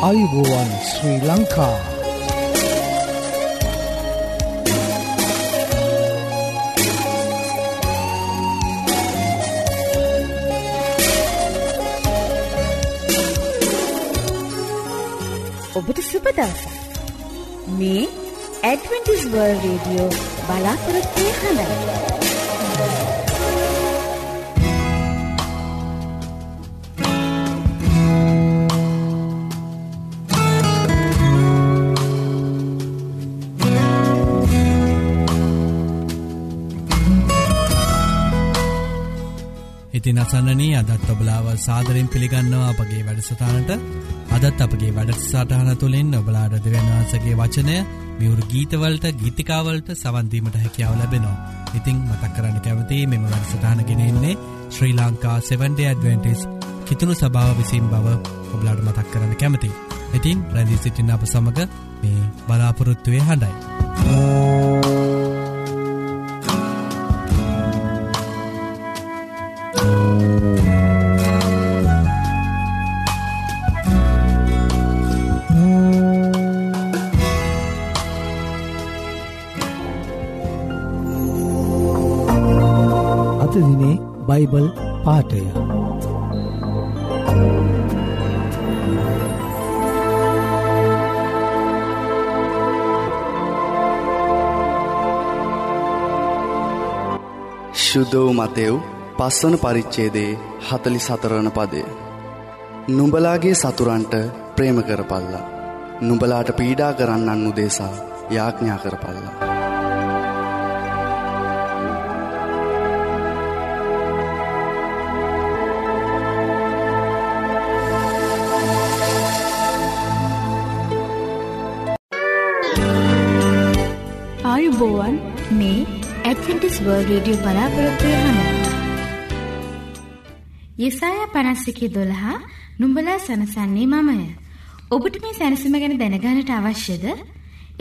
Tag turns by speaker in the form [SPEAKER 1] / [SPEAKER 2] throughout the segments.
[SPEAKER 1] ආයුබෝවන් ශ්‍රී ලංකා
[SPEAKER 2] ඔබට සුපදවසක් මේ ඇඩවෙන්ටිස් වර්ල් රේඩියෝ බලාපොරොත්වය හඬයි
[SPEAKER 3] ඉතින් අසන්නනී අදත් ඔබලාව සාදරෙන් පිළිගන්නවා අපගේ වැඩසටානට අදත් අපගේ වැඩසටහන තුළින් ඔබලාඩ දෙවන්වහන්සගේ වචනය මියවරු ගීතවලට ගීතිකාවලට සවන්දීමට හැකියාව ලැබෙනවා. ඉතිං මතක් කරන්න කැවති මෙම වැඩසටානගෙනෙන්නේ ශ්‍රී ලංකා 7ඩ ඇඩවෙන්ටිස් කිතුුණු සභාව විසින් බව ඔබලාඩ මතක් කරන්න කැමති. ඉතින් රැදිී සිටින්න අප සමඟ මේ බලාපොරොත්තුවය හඬයි.
[SPEAKER 1] බයිබල් පාටය
[SPEAKER 4] ශුද්ධෝ මතෙව් පස්වන පරිච්චේදේ හතලි සතරණ පදය. නුඹලාගේ සතුරන්ට ප්‍රේම කරපල්ලා. නුඹලාට පීඩා කරන්නන් උදේසා යාඥා කරපල්ලා.
[SPEAKER 2] ආයුබෝවන් මේ ඇඩවෙන්ටිස් වර්ල් රේඩියෝ බලාපොරොත්තුවය හඬ. යෙසායා පනස්සිකි දොළහා නුඹලා සනසන්නේ මමය. ඔබට මේ සැනසීම ගැන දැනගානට අවශ්‍යද?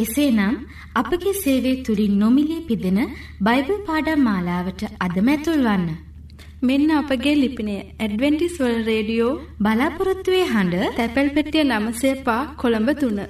[SPEAKER 2] එසේ නම් අපගේ සේවය තුළින් නොමිලේ පිදෙන බයිබල් පාඩම් මාලාවට අදම ඇතුල්වන්න.
[SPEAKER 5] මෙන්න අපගේ ලිපිනය ඇඩවෙන්ටිස් වල් රේඩියෝ
[SPEAKER 2] බලාපොරොත්තුවේ හඬ
[SPEAKER 5] තැපැල් පෙටිය නමසේ පා කොළඹ තුන්න.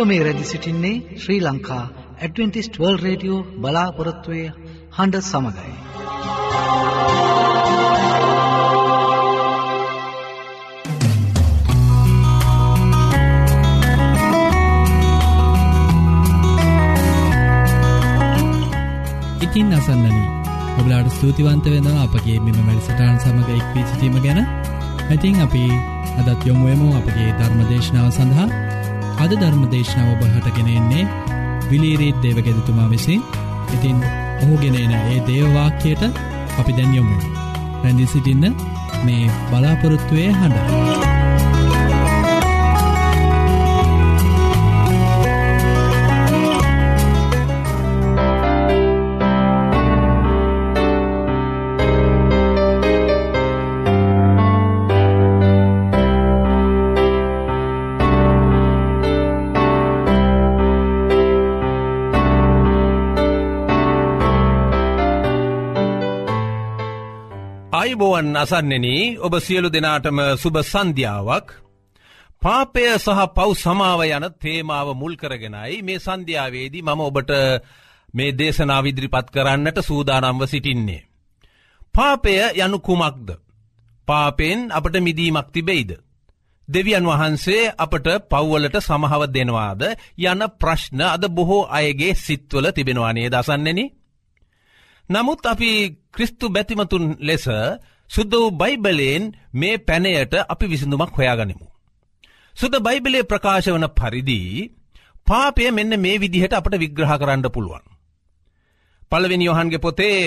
[SPEAKER 1] ඔබ මේ රැදි සිටින්නේ Sri Lanka Adventist world radio බලාපොරොත්තුවය හඬ සමඟයි.
[SPEAKER 3] ඉතින් අසන්නනී ඔබලාට ස්තුතිවන්ත වෙනවා අපගේ මෙම වැඩසටාන් සමඟ එක්වී සිටීම ගැන ඇතින් අපි අදත් යොමුුවමු අපගේ ධර්මදේශනාව සඳහා අද ධර්මදේශනාව ඔබහටගෙනෙන්නේ විලීරීත් දේවගෙදතුමා විසින් ඉතින් ඔහුගෙනන ඒ දේවවාක්‍යයට අපි දැන් යොමු රැඳදි සිටින්න මේ බලාපොරොත්තුවය හඬ.
[SPEAKER 6] අයිබෝවන් අසන්නෙන ඔබ සියලු දෙනාටම සුභ සන්ධ්‍යාවක් පාපය සහ පව් සමාව යන තේමාව මුල් කරගෙනයි මේ සන්ධ්‍යාවේදී මම ඔබට මේ දේශනාවිදිරිපත් කරන්නට සූදානම්ව සිටින්නේ. පාපය යනු කුමක්ද. පාපෙන් අපට මිදීමක් තිබෙයිද. දෙවියන් වහන්සේ අපට පව්වලට සමහව දෙනවාද යන ප්‍රශ්න අද බොහෝ අයගේ සිත්වල තිබෙනවානේ දසන්නෙන. නමුත් අපි ක්‍රිස්තු බැතිමතුන් ලෙස සුද්ද වූ බයිබලයෙන් මේ පැනයට අපි විසිඳුමක් හොයාගනිමු. සුද බයිබලේ ප්‍රකාශ වන පරිදි පාපය මෙන්න මේ විදිහට අපට විග්‍රහ කරන්න පුළුවන්. පලවෙනි යොහන්ගේ පොතේ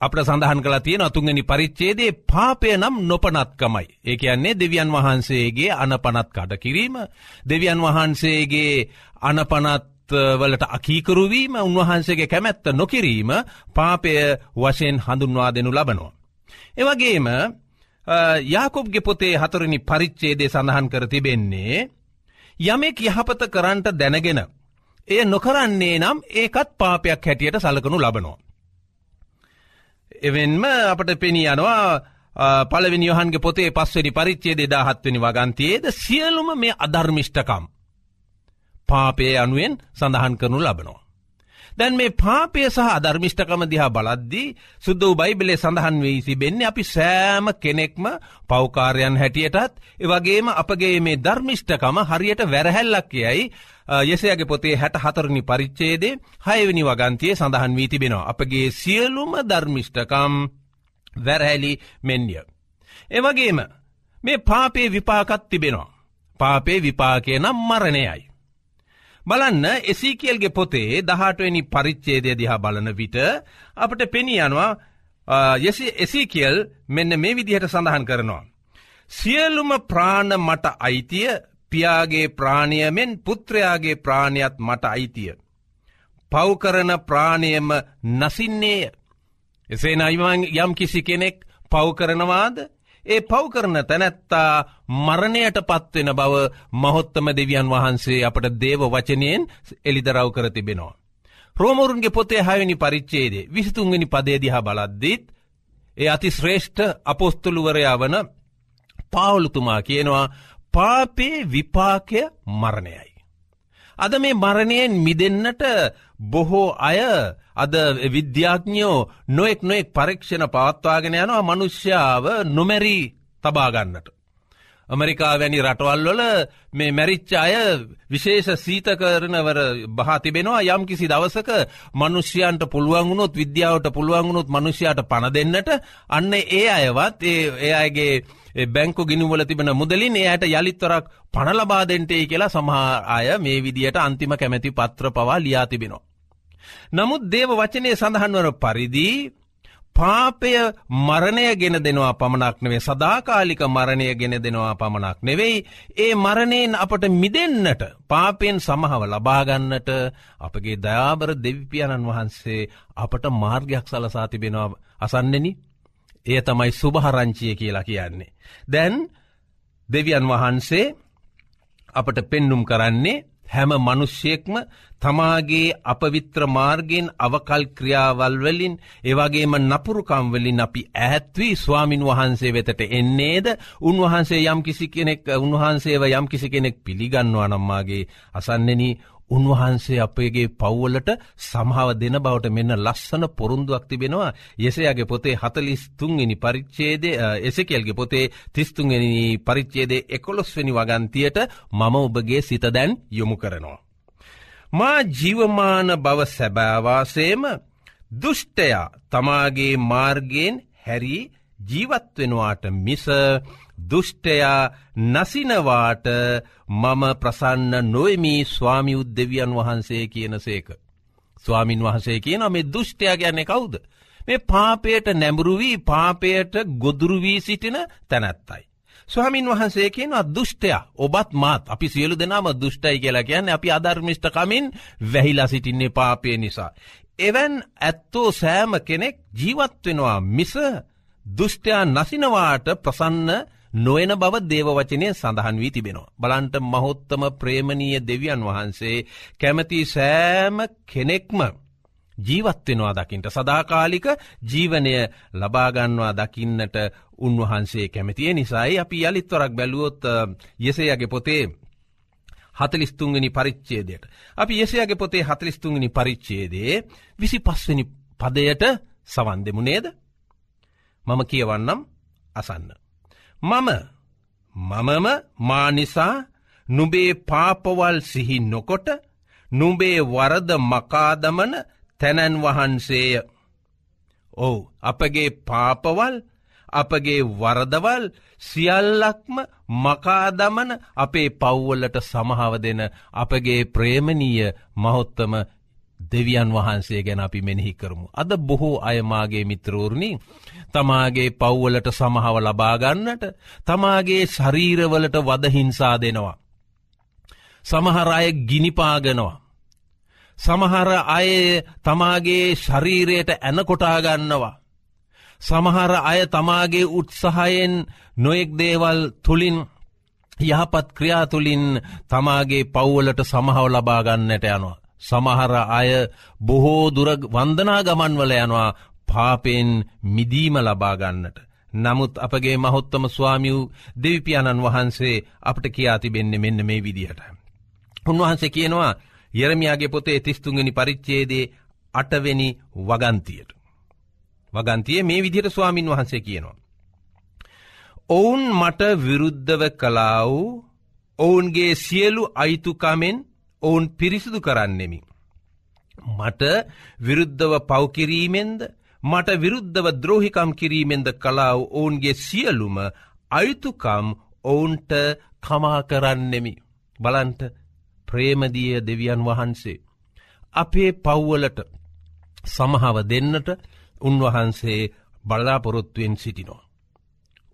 [SPEAKER 6] අපට සඳහන් කලා තියෙන අතුන්ගනි පරිච්චේදේ පාපය නම් නොපනත්කමයි. ඒ කියන්නේ දෙවියන් වහන්සේගේ අනපනත් කඩ කිරීම දෙවියන් වහන්සේගේ අනපනත් වලට අකීකරුවීම උන්වහන්සේගේ කැමැත්ත නොකිරීම පාපය වශයෙන් හඳුන්වා දෙනු ලබනවා. එවගේම යාකොබ්ගෙ පොතේ හතුරනි පරිච්චේදේ සඳහන් කර තිබෙන්නේ යමෙක් යහපත කරන්ට දැනගෙන එය නොකරන්නේ නම් ඒකත් පාපයක් හැටියට සලකනු ලබනවා. එවෙන්ම අපට පෙනී යනවා පලවිනි යහන්ගේ පොතේ පස්වනි පරිච්චේ දෙදාහත්වනි වගන්තියේද සියලුම මේ අධර්මිෂ්ටකම් පාපය අනුවෙන් සඳහන් කරනු ලබනවා. දැන් මේ පාපය සහ අධර්මිෂ්ඨකම දිහා බලද්දී සුද්ද වූ බයිබලේ සඳහන් වී සිබෙන්නේ අපි සෑම කෙනෙක්ම පෞකාරයන් හැටියටත් එවගේම අපගේ මේ ධර්මිෂ්ඨකම හරියට වැරහැල්ලක් යයි යෙසයගේ පොතේ හැට හතරණි පරිච්චේදේ හයවනි වගන්තිය සඳහන් වී තිබෙනවා. අපගේ සියලුම ධර්මිෂ්ඨකම් වැරහැලි මෙන්ය. එවගේම මේ පාපේ විපාකත් තිබෙනවා. පාපේ විපාකය නම් මරණයයි. බලන්න එසීකෙල්ගේ පොතේ දහටවනි පරිච්චේදය දිහා බලන විට අපට පෙනී යනවා එසීකෙල් මෙන්න මේ විදිහට සඳහන් කරනවා. සියලුම ප්‍රාණ මට අයිතිය පියාගේ ප්‍රාණයමෙන් පුත්‍රයාගේ ප්‍රාණයත් මට අයිතිය. පව්කරන ප්‍රාණයම නසින්නේය. එසේ නයිමන් යම් කිසි කෙනෙක් පව්කරනවාද ඒ පව් කරන තැනැත්තා මරණයට පත්වෙන බව මහොත්තම දෙවියන් වහන්සේ අපට දේව වචනයෙන් එලිදරව් කර තිබෙනවා. රෝමරුන්ගේ පොතේ හයනි පරිච්චේදේ විසිතුන්ගනි පදේදිහා බලද්දිත් ඒ අති ශ්‍රේෂ්ඨ අපොස්තුළුවරයා වන පාවුලුතුමා කියනවා පාපේ විපාකය මරණයයි. අද මේ මරණයෙන් මිදෙන්නට බොහෝ අය අද විද්‍යාඥයෝ නොෙක් නොෙක් පරීක්ෂණ පවත්වාගෙන යනවා මනුෂ්‍යාව නොමැරී තබාගන්නට. ඇමරිකා වැනි රටවල්වල මේ මැරිච්ච අය විශේෂ සීතකරනවර බහතිබෙනවා යම් කිසි දවසක මනුෂ්‍යයන්ට පුළුවන්ගුණොත් විද්‍යාවට පුළුවන්ගුණොත් මනුෂ්‍යයට පණ දෙන්නට අන්න ඒ අයවත් ඒ අයගේ බැංකු ගිනිවල තිබෙන මුදලින් එයට යළිත්වරක් පණලබාදෙන්ටේ කියලා සමහා අය මේ විදියට අන්තිම කැමැති පත්‍ර පවා ලියා තිබෙනවා. නමුත් දේව වචනය සඳහන්වන පරිදි පාපය මරණය ගෙන දෙනවා පමණක් නෙවේ සදාකාලික මරණය ගෙන දෙනවා පමණක් නෙවෙයි. ඒ මරණයෙන් අපට මිදෙන්න්නට පාපයෙන් සමහව ලබාගන්නට අපගේ දයාබර දෙවිපාණන් වහන්සේ අපට මාර්ගයක් සලසා තිබෙනවා. අසන්නෙන? එය තමයි සුභහරංචිය කියලා කියන්නේ. දැන් දෙවියන් වහන්සේ අපට පෙන්නුම් කරන්නේ හැම මනුෂ්‍යයෙක්ම තමාගේ අපවිත්‍ර මාර්ගෙන් අවකල් ක්‍රියාවල්වලින් ඒවගේම නපුරුකම්වලින් අපි ඇහැත්වී ස්වාමින් වහන්සේ වෙතට එන්නේද? උන්වහන්සේ යම් කිසි කෙනෙක් උන්වහන්සේව යම් කිසි කෙනෙක් පිළිගන්නවා නම්මාගේ අසන්නෙන. උන්වහන්සේ අපේගේ පව්වලට සමහාව දෙන බවට මෙන්න ලස්සන පොරුන්දුවක් තිබෙනවා යෙසයාගේ පොතේ හතලිස් තුන්ගනි පරිච්චේදේ එසකෙල්ගේ පොතේ තිස්තුන්ගනි පරිච්චේදේ එකොළොස්වනි වගන්තියට මම ඔබගේ සිත දැන් යොමු කරනවා. මා ජීවමාන බව සැබෑවාසේම දුෘෂ්ටයා තමාගේ මාර්ගයෙන් හැරී ජීවත්වෙනවාට මිස දුෘෂ්ටයා නසිනවාට මම ප්‍රසන්න නොයමී ස්වාමි උද්දවියන් වහන්සේ කියන සේක. ස්වාමින් වහන්සේ කියන මේ දුෘෂ්ටයා ගැන්නේ කවුද. මේ පාපයට නැඹුරුවී පාපයට ගොදුරුවී සිටින තැනැත්තයි. ස්වාමින් වහන්සේ කියන දුෘෂ්ටය ඔබත් මාත් අපි සියලු දෙනාම දුෘෂ්ටයි කියලා කියන්න අපි අධර්මිෂ්ටකමින් වැහිලා සිටින්නේ පාපය නිසා. එවැන් ඇත්තෝ සෑම කෙනෙක් ජීවත්වෙනවා මිස දුෘෂ්ටයා නසිනවාට ප්‍රසන්න නොයන බව දේවවචනය සඳහන් වී තිබෙනවා. බලන්ට මහොත්තම ප්‍රේමණීය දෙවියන් වහන්සේ කැමති සෑම කෙනෙක්ම ජීවත්වෙනවා දකිින්ට සදාකාලික ජීවනය ලබාගන්නවා දකින්නට උන්වහන්සේ කැමතිය නිසායි අපි යළිත්වරක් බැලුවොත් යෙසේයගේ පොතේ හතලිස්තුන්ගනි පරිච්චේදයට. අපි යෙසයාගේ පොතේ හතලිස්තුන්ගනි පරිච්චේදේ විසි පස්වනි පදයට සවන් දෙමු නේද. මම කියවන්නම් අසන්න. මම මමම මානිසා නුබේ පාපවල් සිහි නොකොට නුබේ වරද මකාදමන තැනැන් වහන්සේය. ඔවු අපගේ පාපවල් අපගේ වරදවල් සියල්ලක්ම මකාදමන අපේ පව්වලට සමහව දෙන අපගේ ප්‍රේමණීය මහොත්තම දෙවියන් වහන්සේ ගැන අපි මෙනෙහි කරමු. අද බොහෝ අයමාගේ මිත්‍රෝරණි තමාගේ පව්වලට සමහව ලබාගන්නට තමාගේ ශරීරවලට වදහිංසා දෙනවා. සමහර අය ගිනිපාගනවා. සමහර අය තමාගේ ශරීරයට ඇනකොටාගන්නවා. සමහර අය තමාගේ උත්සාහයෙන් නොයෙක් දේවල් තුළින් යහපත් ක්‍රියාතුළින් තමාගේ පව්වලට සමහව ලබාගන්නට යනවා. සමහර අය බොහෝ දුර වන්දනා ගමන්වල යනවා පාපෙන් මිදීම ලබාගන්නට. නමුත් අපගේ මහොත්තම ස්වාමියූ දෙවිපාණන් වහන්සේ අපට කියා තිබෙන්නේ මෙන්න මේ විදිහට. උන්වහන්සේ කියනවා යරමයාගේ පොතේ තිස්තුන්ගනි පරිච්චේදේ අටවෙනි වගන්තියට. වගන්තිය මේ විදිහට ස්වාමින් වහන්සේ කියනවා. ඔවුන් මට විරුද්ධව කලා වූ ඔවුන්ගේ සියලු අයිතුකමෙන් ඔවුන් පිරිසිදු කරන්නෙමි. මට විරුද්ධව පවකිරීමෙන්ද මට විරුද්ධව ද්‍රෝහිකම් කිරීමෙන්ද කලාව ඔවුන්ගේ සියලුම අයුතුකම් ඔවුන්ට කමා කරන්නෙමි. බලන්ට ප්‍රේමදිය දෙවියන් වහන්සේ. අපේ පව්වලට සමහව දෙන්නට උන්වහන්සේ බලාපොරොත්තුවෙන් සිටිනවා.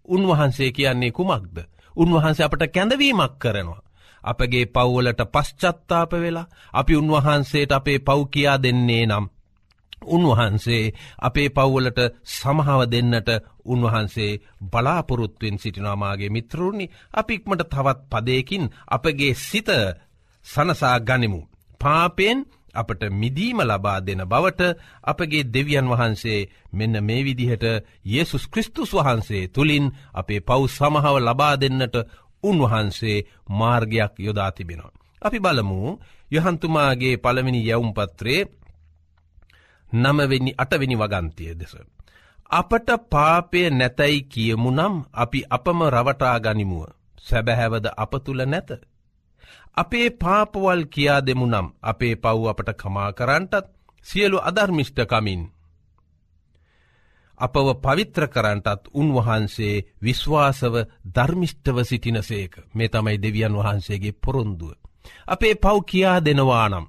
[SPEAKER 6] උන්වහන්සේ කියන්නේ කුමක්ද. උන්වහන්සේ අපට කැඳවීමක් කරනවා. අපගේ පව්වලට පශ්චත්තාප වෙලා අපි උන්වහන්සේට අපේ පව් කියා දෙන්නේ නම්. උන්වහන්සේ අපේ පව්වලට සමහාව දෙන්නට උන්වහන්සේ බලාපොරොත්තුවෙන් සිටිනාමාගේ මිත්‍රරුණි අපික්මට තවත් පදයකින් අපගේ සිත සනසා ගනිමු. පාපෙන් අපට මිදීම ලබා දෙන බවට අපගේ දෙවියන් වහන්සේ මෙන්න මේ විදිහට යේසුස් කෘස්තුස් වහන්සේ තුළින් අපේ පව් සමහව ලබා දෙන්නට උන්වහන්සේ මාර්ගයක් යොදා තිබෙනවා. අපි බලමු යහන්තුමාගේ පළවෙනි යවුම් පත්‍රේ නමවෙනි අටවෙනි වගන්තිය දෙස. අපට පාපය නැතැයි කියමු නම් අපි අපම රවටා ගනිමුව සැබැහැවද අප තුළ නැත. අපේ පාපවල් කියා දෙමු නම් අපේ පව් අපට කමා කරන්ටත් සියලු අධර්මිෂ්ටකමින්. අපව පවිත්‍ර කරන්ටත් උන්වහන්සේ විශ්වාසව ධර්මිෂ්ටව සිටිනසේක මේ තමයි දෙවියන් වහන්සේගේ පොරොන්දුව. අපේ පව් කියා දෙනවානම්.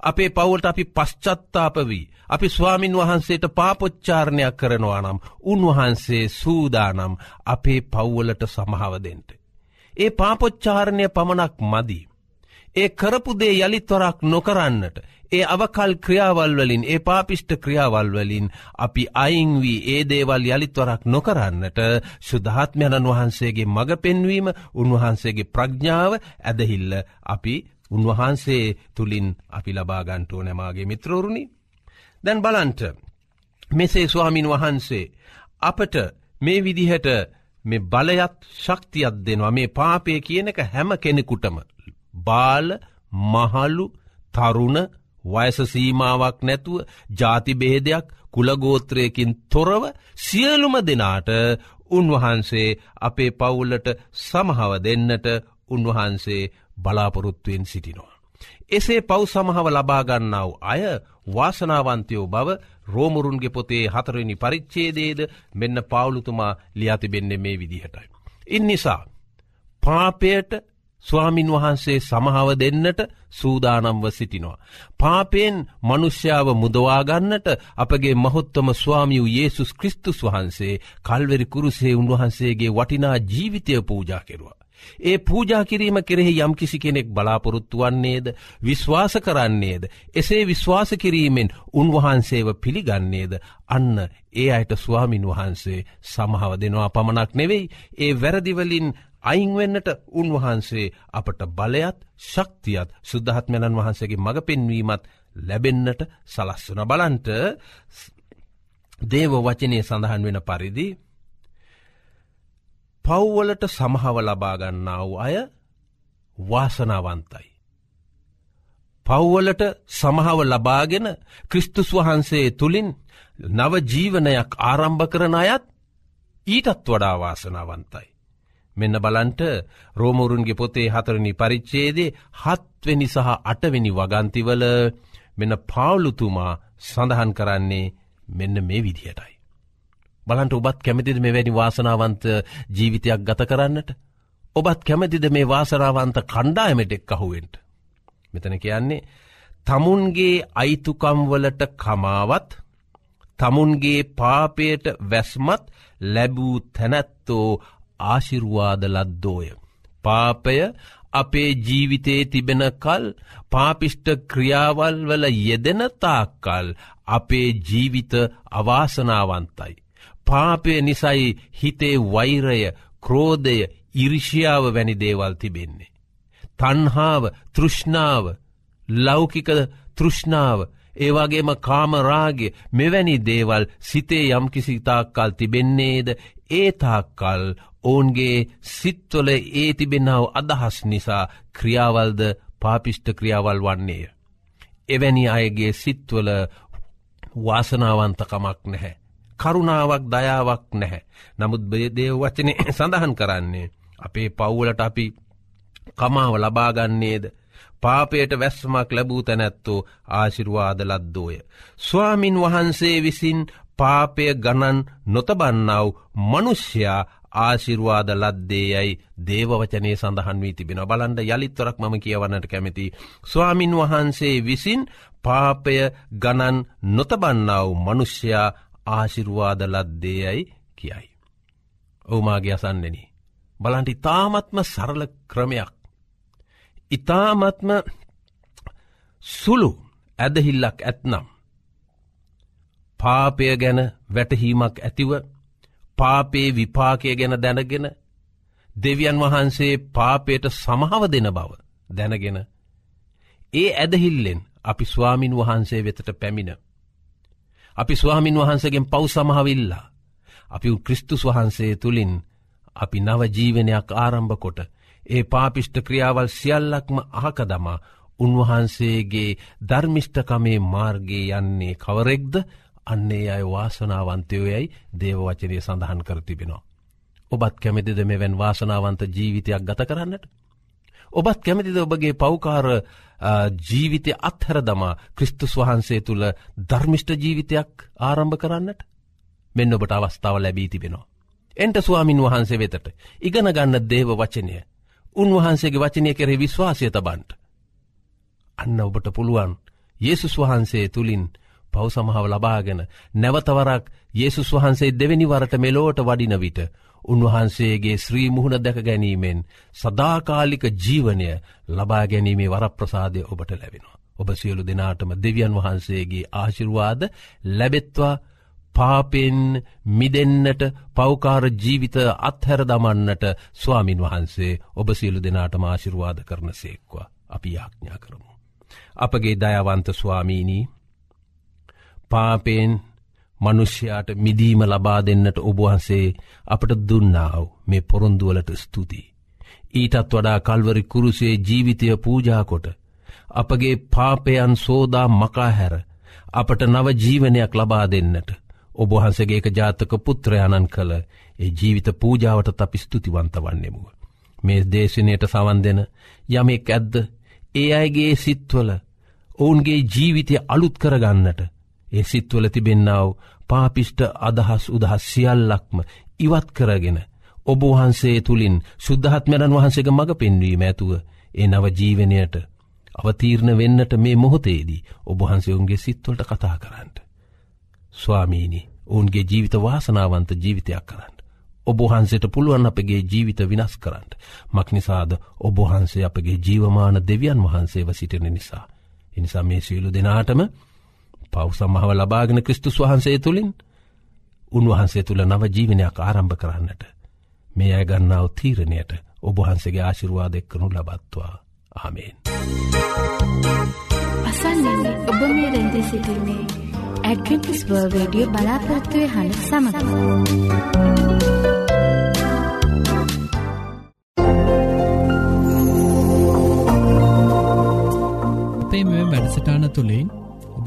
[SPEAKER 6] අපේ පවුලට අපි පශ්චත්තාපවී අපි ස්වාමින් වහන්සේට පාපොච්චාරණයක් කරනවා නම් උන්වහන්සේ සූදානම් අපේ පව්වලට සමහාවදෙන්ට. ඒ පාපොච්චාරණය පමණක් මදී. ඒ කරපුදේ යළිත්වරක් නොකරන්නට. ඒ අවකල් ක්‍රියාවල් වලින් ඒ පාපිෂ්ට ක්‍රියාවල් වලින් අපි අයින් වී ඒ දේවල් යළිත්වරක් නොකරන්නට ශුද්ධාත්මයණන් වහන්සේගේ මඟ පෙන්වීම උන්වහන්සේගේ ප්‍රඥාව ඇදහිල්ල අපි උන්වහන්සේ තුළින් අපි ලබාගන්ටෝ නැමාගේ මිත්‍රෝරුණි. දැන් බලන්ට මෙසේ ස්වාමින් වහන්සේ අපට මේ විදිහට මේ බලයත් ශක්තියත් දෙනවා මේ පාපය කියනක හැම කෙනෙකුටම. බාල මහල්ලු තරුණ වයසසීමාවක් නැතුව ජාතිබේදයක් කුලගෝත්‍රයකින් තොරව සියලුම දෙනාට උන්වහන්සේ අපේ පවුල්ලට සමහව දෙන්නට උන්වහන්සේ බලාපොරොත්තුවෙන් සිටිනවා. එසේ පව් සමහව ලබාගන්නාව අය වාසනාවන්තයෝ බව රෝමුරුන්ගේ පොතේ හතරනි පරිච්චේදේද මෙන්න පවුලුතුමා ලියතිබෙන්නේ මේ විදිහටයි. ඉන්නිසා පාපයට ස්වාමින් වහන්සේ සමහව දෙන්නට සූදානම්ව සිටිනවා. පාපයෙන් මනුෂ්‍යාව මුදවාගන්නට අපගේ මහොත්තම ස්වාමියූ යේසුස් කෘස්තුස් වහන්සේ කල්වෙරි කුරුසේ උන්වහන්සේගේ වටිනා ජීවිතය පූජා කෙරවා. ඒ පූජා කිරීම කෙරෙහි යම්කිසි කෙනෙක් බලාපොරොත්තු වන්නේද විශ්වාස කරන්නේද එසේ විශ්වාස කිරීමෙන් උන්වහන්සේව පිළිගන්නේද අන්න ඒ අයට ස්වාමින් වහන්සේ සමහව දෙනවා පමණක් නෙවෙයි ඒ වැරදිවලින් අයිංවෙන්නට උන්වහන්සේ අපට බලයත් ශක්තියත් සුද්ධහත්මැණන් වහන්සේගේ මඟ පෙන්වීමත් ලැබෙන්නට සලස්වන බලන්ට දේව වචනය සඳහන් වෙන පරිදි පව්වලට සමහව ලබාගන්නාව අය වාසනාවන්තයි. පව්වලට සමහව ලබාගෙන ක්‍රිස්තුස් වහන්සේ තුළින් නව ජීවනයක් ආරම්භ කරන අයත් ඊටත් වඩා වාසනාවන්තයි. මෙන්න බලන්ට රෝමෝරුන්ගේ පොතේ හතරණි පරිච්චේදේ හත්වෙනි සහ අටවෙනි වගන්තිවල මෙන්න පාවුලුතුමා සඳහන් කරන්නේ මෙන්න මේ විදිහටයි. බලන්ට ඔබත් කැමතිද මේ වැනි වාසනාවන්ත ජීවිතයක් ගත කරන්නට. ඔබත් කැමතිද මේ වාසනාවන්ත කණ්ඩායමටෙක් අහුවෙන්ට. මෙතන කියන්නේ තමුන්ගේ අයිතුකම්වලට කමාවත් තමුන්ගේ පාපයට වැස්මත් ලැබූ තැනැත්තෝ ආශිරුවාද ලද්දෝය. පාපය අපේ ජීවිතයේ තිබෙන කල් පාපිෂ්ට ක්‍රියාවල් වල යෙදෙන තාක්කල් අපේ ජීවිත අවාසනාවන්තයි. පාපය නිසයි හිතේ වෛරය ක්‍රෝධය ඉරිෂියාව වැනි දේවල් තිබෙන්නේ. තන්හාාව තෘෂ්ණාව ලෞකික තෘෂ්ණාව ඒවාගේම කාමරාගේ මෙවැනි දේවල් සිතේ යම්කිසි තාක්කල් තිබෙන්නේද ඒ තාක්කල් ඔවුන්ගේ සිත්වල ඒ තිබෙනාව අදහස් නිසා ක්‍රියාවල්ද පාපිෂ්ට ක්‍රියාවල් වන්නේය. එවැනි අයගේ සිත්වල වාසනාවන්තකමක් නැහැ. කරුණාවක් දයාවක් නැහැ. නමුත් බේදේව වචනය සඳහන් කරන්නේ. අපේ පව්වලට අපි කමාව ලබාගන්නේද. පාපයට වැස්මක් ලැබූ තැනැත්තෝ ආශිරුවාද ලද්දෝය. ස්වාමින් වහන්සේ විසින් පාපය ගණන් නොතබන්නව මනුෂ්‍යයා ආශිර්වාද ලද්දේ යයි දේවවචනය සඳහන් වී තිබෙන බලන්ඩ යළිත්වරක් මම කියවන්නට කැමති. ස්වාමින් වහන්සේ විසින් පාපය ගණන් නොතබන්නව මනුෂ්‍යයා ආශිරුවාද ලද්දේයයි කියයි. ඔවුමාගේ අසන්නෙන. බලන්ට ඉතාමත්ම සරල ක්‍රමයක්. ඉතාමත්ම සුළු ඇදහිල්ලක් ඇත්නම්. පාපය ගැන වැටහීමක් ඇතිව පාපේ විපාකය ගැන දැනගෙන දෙවියන් වහන්සේ පාපයට සමහව දෙන බව දැනගෙන. ඒ ඇදහිල්ලෙන් අපි ස්වාමින් වහන්සේ වෙතට පැමිණ. අපි ස්වාමින් වහන්සගෙන් පව් සමහවිල්ලා. අපි ක්‍රිස්තුස් වහන්සේ තුළින් අපි නව ජීවනයක් ආරම්භ කොට ඒ පාපිෂ්ට ක්‍රියාවල් සියල්ලක්ම අහක දමා උන්වහන්සේගේ ධර්මිෂ්ඨකමේ මාර්ගයේ යන්නේ කවරෙක්ද අන්නේ අය වාසනාවන්තයෝයයි දේවවචනය සඳහන් කර තිබෙනවා. ඔබත් කැමතිද මෙවැන් වාසනාවන්ත ජීවිතයක් ගත කරන්නට. ඔබත් කැමතිද ඔබගේ පෞකාර ජීවිතය අත්හැර දමා ක්‍රිස්තුස් වහන්සේ තුළ ධර්මිෂ්ට ජීවිතයක් ආරම්භ කරන්නට මෙන්න ඔබට අවස්ථාව ලැබී තිබෙනවා. එන්ට ස්වාමින් වහන්සේ වෙතට ඉගෙන ගන්න දේව වචනය උන්වහන්සේගේ වචනය කෙරෙ විශ්වාසය තබන්ට. අන්න ඔබට පුළුවන් Yesසුස් වහන්සේ තුළින් පව් සමහාව ලබාගෙන නැවතවරක් Yesසුස් වහන්සේ දෙවැනි වරට මෙලෝට වඩින විට උන්වහන්සේගේ ශ්‍රී මුහුණ දැක ගැනීමෙන් සදාකාලික ජීවනය ලබා ගැනීමේ වරප්‍රසාදය ඔබට ලැබෙනවා. ඔබ සියලු දෙනාටම දෙවියන් වහන්සේගේ ආශිර්වාද ලැබෙත්වා පාපෙන් මිදෙන්නට පෞකාර ජීවිත අත්හැර දමන්නට ස්වාමින් වහන්සේ ඔබ සියලු දෙනාටම ආශිර්වාද කරන සේක්වා. අපි යාඥා කරමු. අපගේ දයවන්ත ස්වාමීණී පාපයෙන් මනුෂ්‍යයාට මිදීම ලබා දෙන්නට ඔබවහන්සේ අපට දුන්නාව මේ පොරොන්දුවලට ස්තුතියි. ඊටත් වඩා කල්වරි කුරුසේ ජීවිතය පූජාකොට අපගේ පාපයන් සෝදා මකා හැර අපට නව ජීවනයක් ලබා දෙන්නට ඔබහන්සගේ එක ජාතක පුත්‍රයණන් කළ ඒ ජීවිත පූජාවට අපි ස්තුතිවන්ත වන්නෙමුව. මේ දේශනයට සවන් දෙන යමෙක් ඇද්ද ඒ අයගේ සිත්වල ඔවුන්ගේ ජීවිතය අලුත් කරගන්නට ඒ සිත්වල තිබෙන්නාව පාපිෂ්ට අදහස් උදහස් සියල්ලක්ම ඉවත් කරගෙන ඔබවහන්සේ තුළින් ශුද්ධහත්මරන් වහන්සේක මඟ පෙන්වීම ඇතුව ඒ නව ජීවනයට අවතීරණ වෙන්නට මේ මොහොතේදී ඔබහන්සේ ඔුන්ගේ සිත්වලට කතා කරන්නට. ස්වාමීණි ඔවුන්ගේ ජීවිත වාසනාවන්ත ජීවිතයක් කරන්න. ඔබහන්සේට පුළුවන් අපගේ ජීවිත විනස් කරන්න. මක්නිසාද ඔබහන්සේ අපගේ ජීවමාන දෙවියන් වහන්සේව සිටින නිසා. එනිසා මේ සියලු දෙනාටම පවසම්මහව ලබාගෙන ක්‍රිස්තුස් වහන්සේ තුළින් උන්වහන්සේ තුළ නව ජීවනයක් ආරම්භ කරන්නට. මේ අය ගන්නාව තීරණයට ඔබහන්සේගේ ආශිරවාද එක්කනු ලබත්වා ආමේෙන්.
[SPEAKER 2] අසන්නන්නේ ඔබ මේ රැඳී සිටින්නේ ඇඩ්වෙන්ටිස් වර්ල් රේඩියෝ බලාපොරත්තුවේ හඬ සමඟ.
[SPEAKER 3] වැඩසටාන තුළින්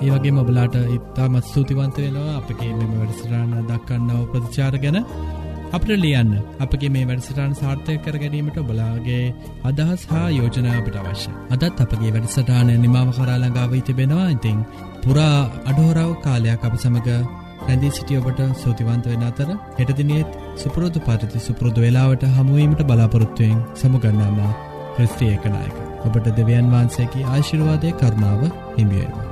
[SPEAKER 3] ඒ වගේ මොබලාට ඉත්තාමත් ස්තුතිවන්ත වෙනවා. අපගේ මෙම වැඩසටාන දක්කන්නව ප්‍රතිචාර ගැන අපට ලියන්න. අපගේ මේ වැඩසටාන් සාර්ථය කර ගැනීමට ඔබලාගේ අදහස් හා යෝජනාවට අවශ්‍ය අදත් අපගේ වැඩසටාන නිමාව කරාලඟාව තිබෙනවා. ඉතිං පුරා අඩහෝරාව කාලයක් අප සමඟ රැඳී සිටිය ඔබට සෝතිවන්ත වෙන අතර හෙටදිනියත් සුපුරෝධ පරිති සුපුරෘදු වෙලාවට හමුවීමට බලාපොරොත්තුවයෙන් සමුගන්නාම ක්‍රස්ත්‍රිය එකනායක ඔබට දෙවියන් වහන්සේකි ආශිර්වාදය කරුණාව හිමියේවා.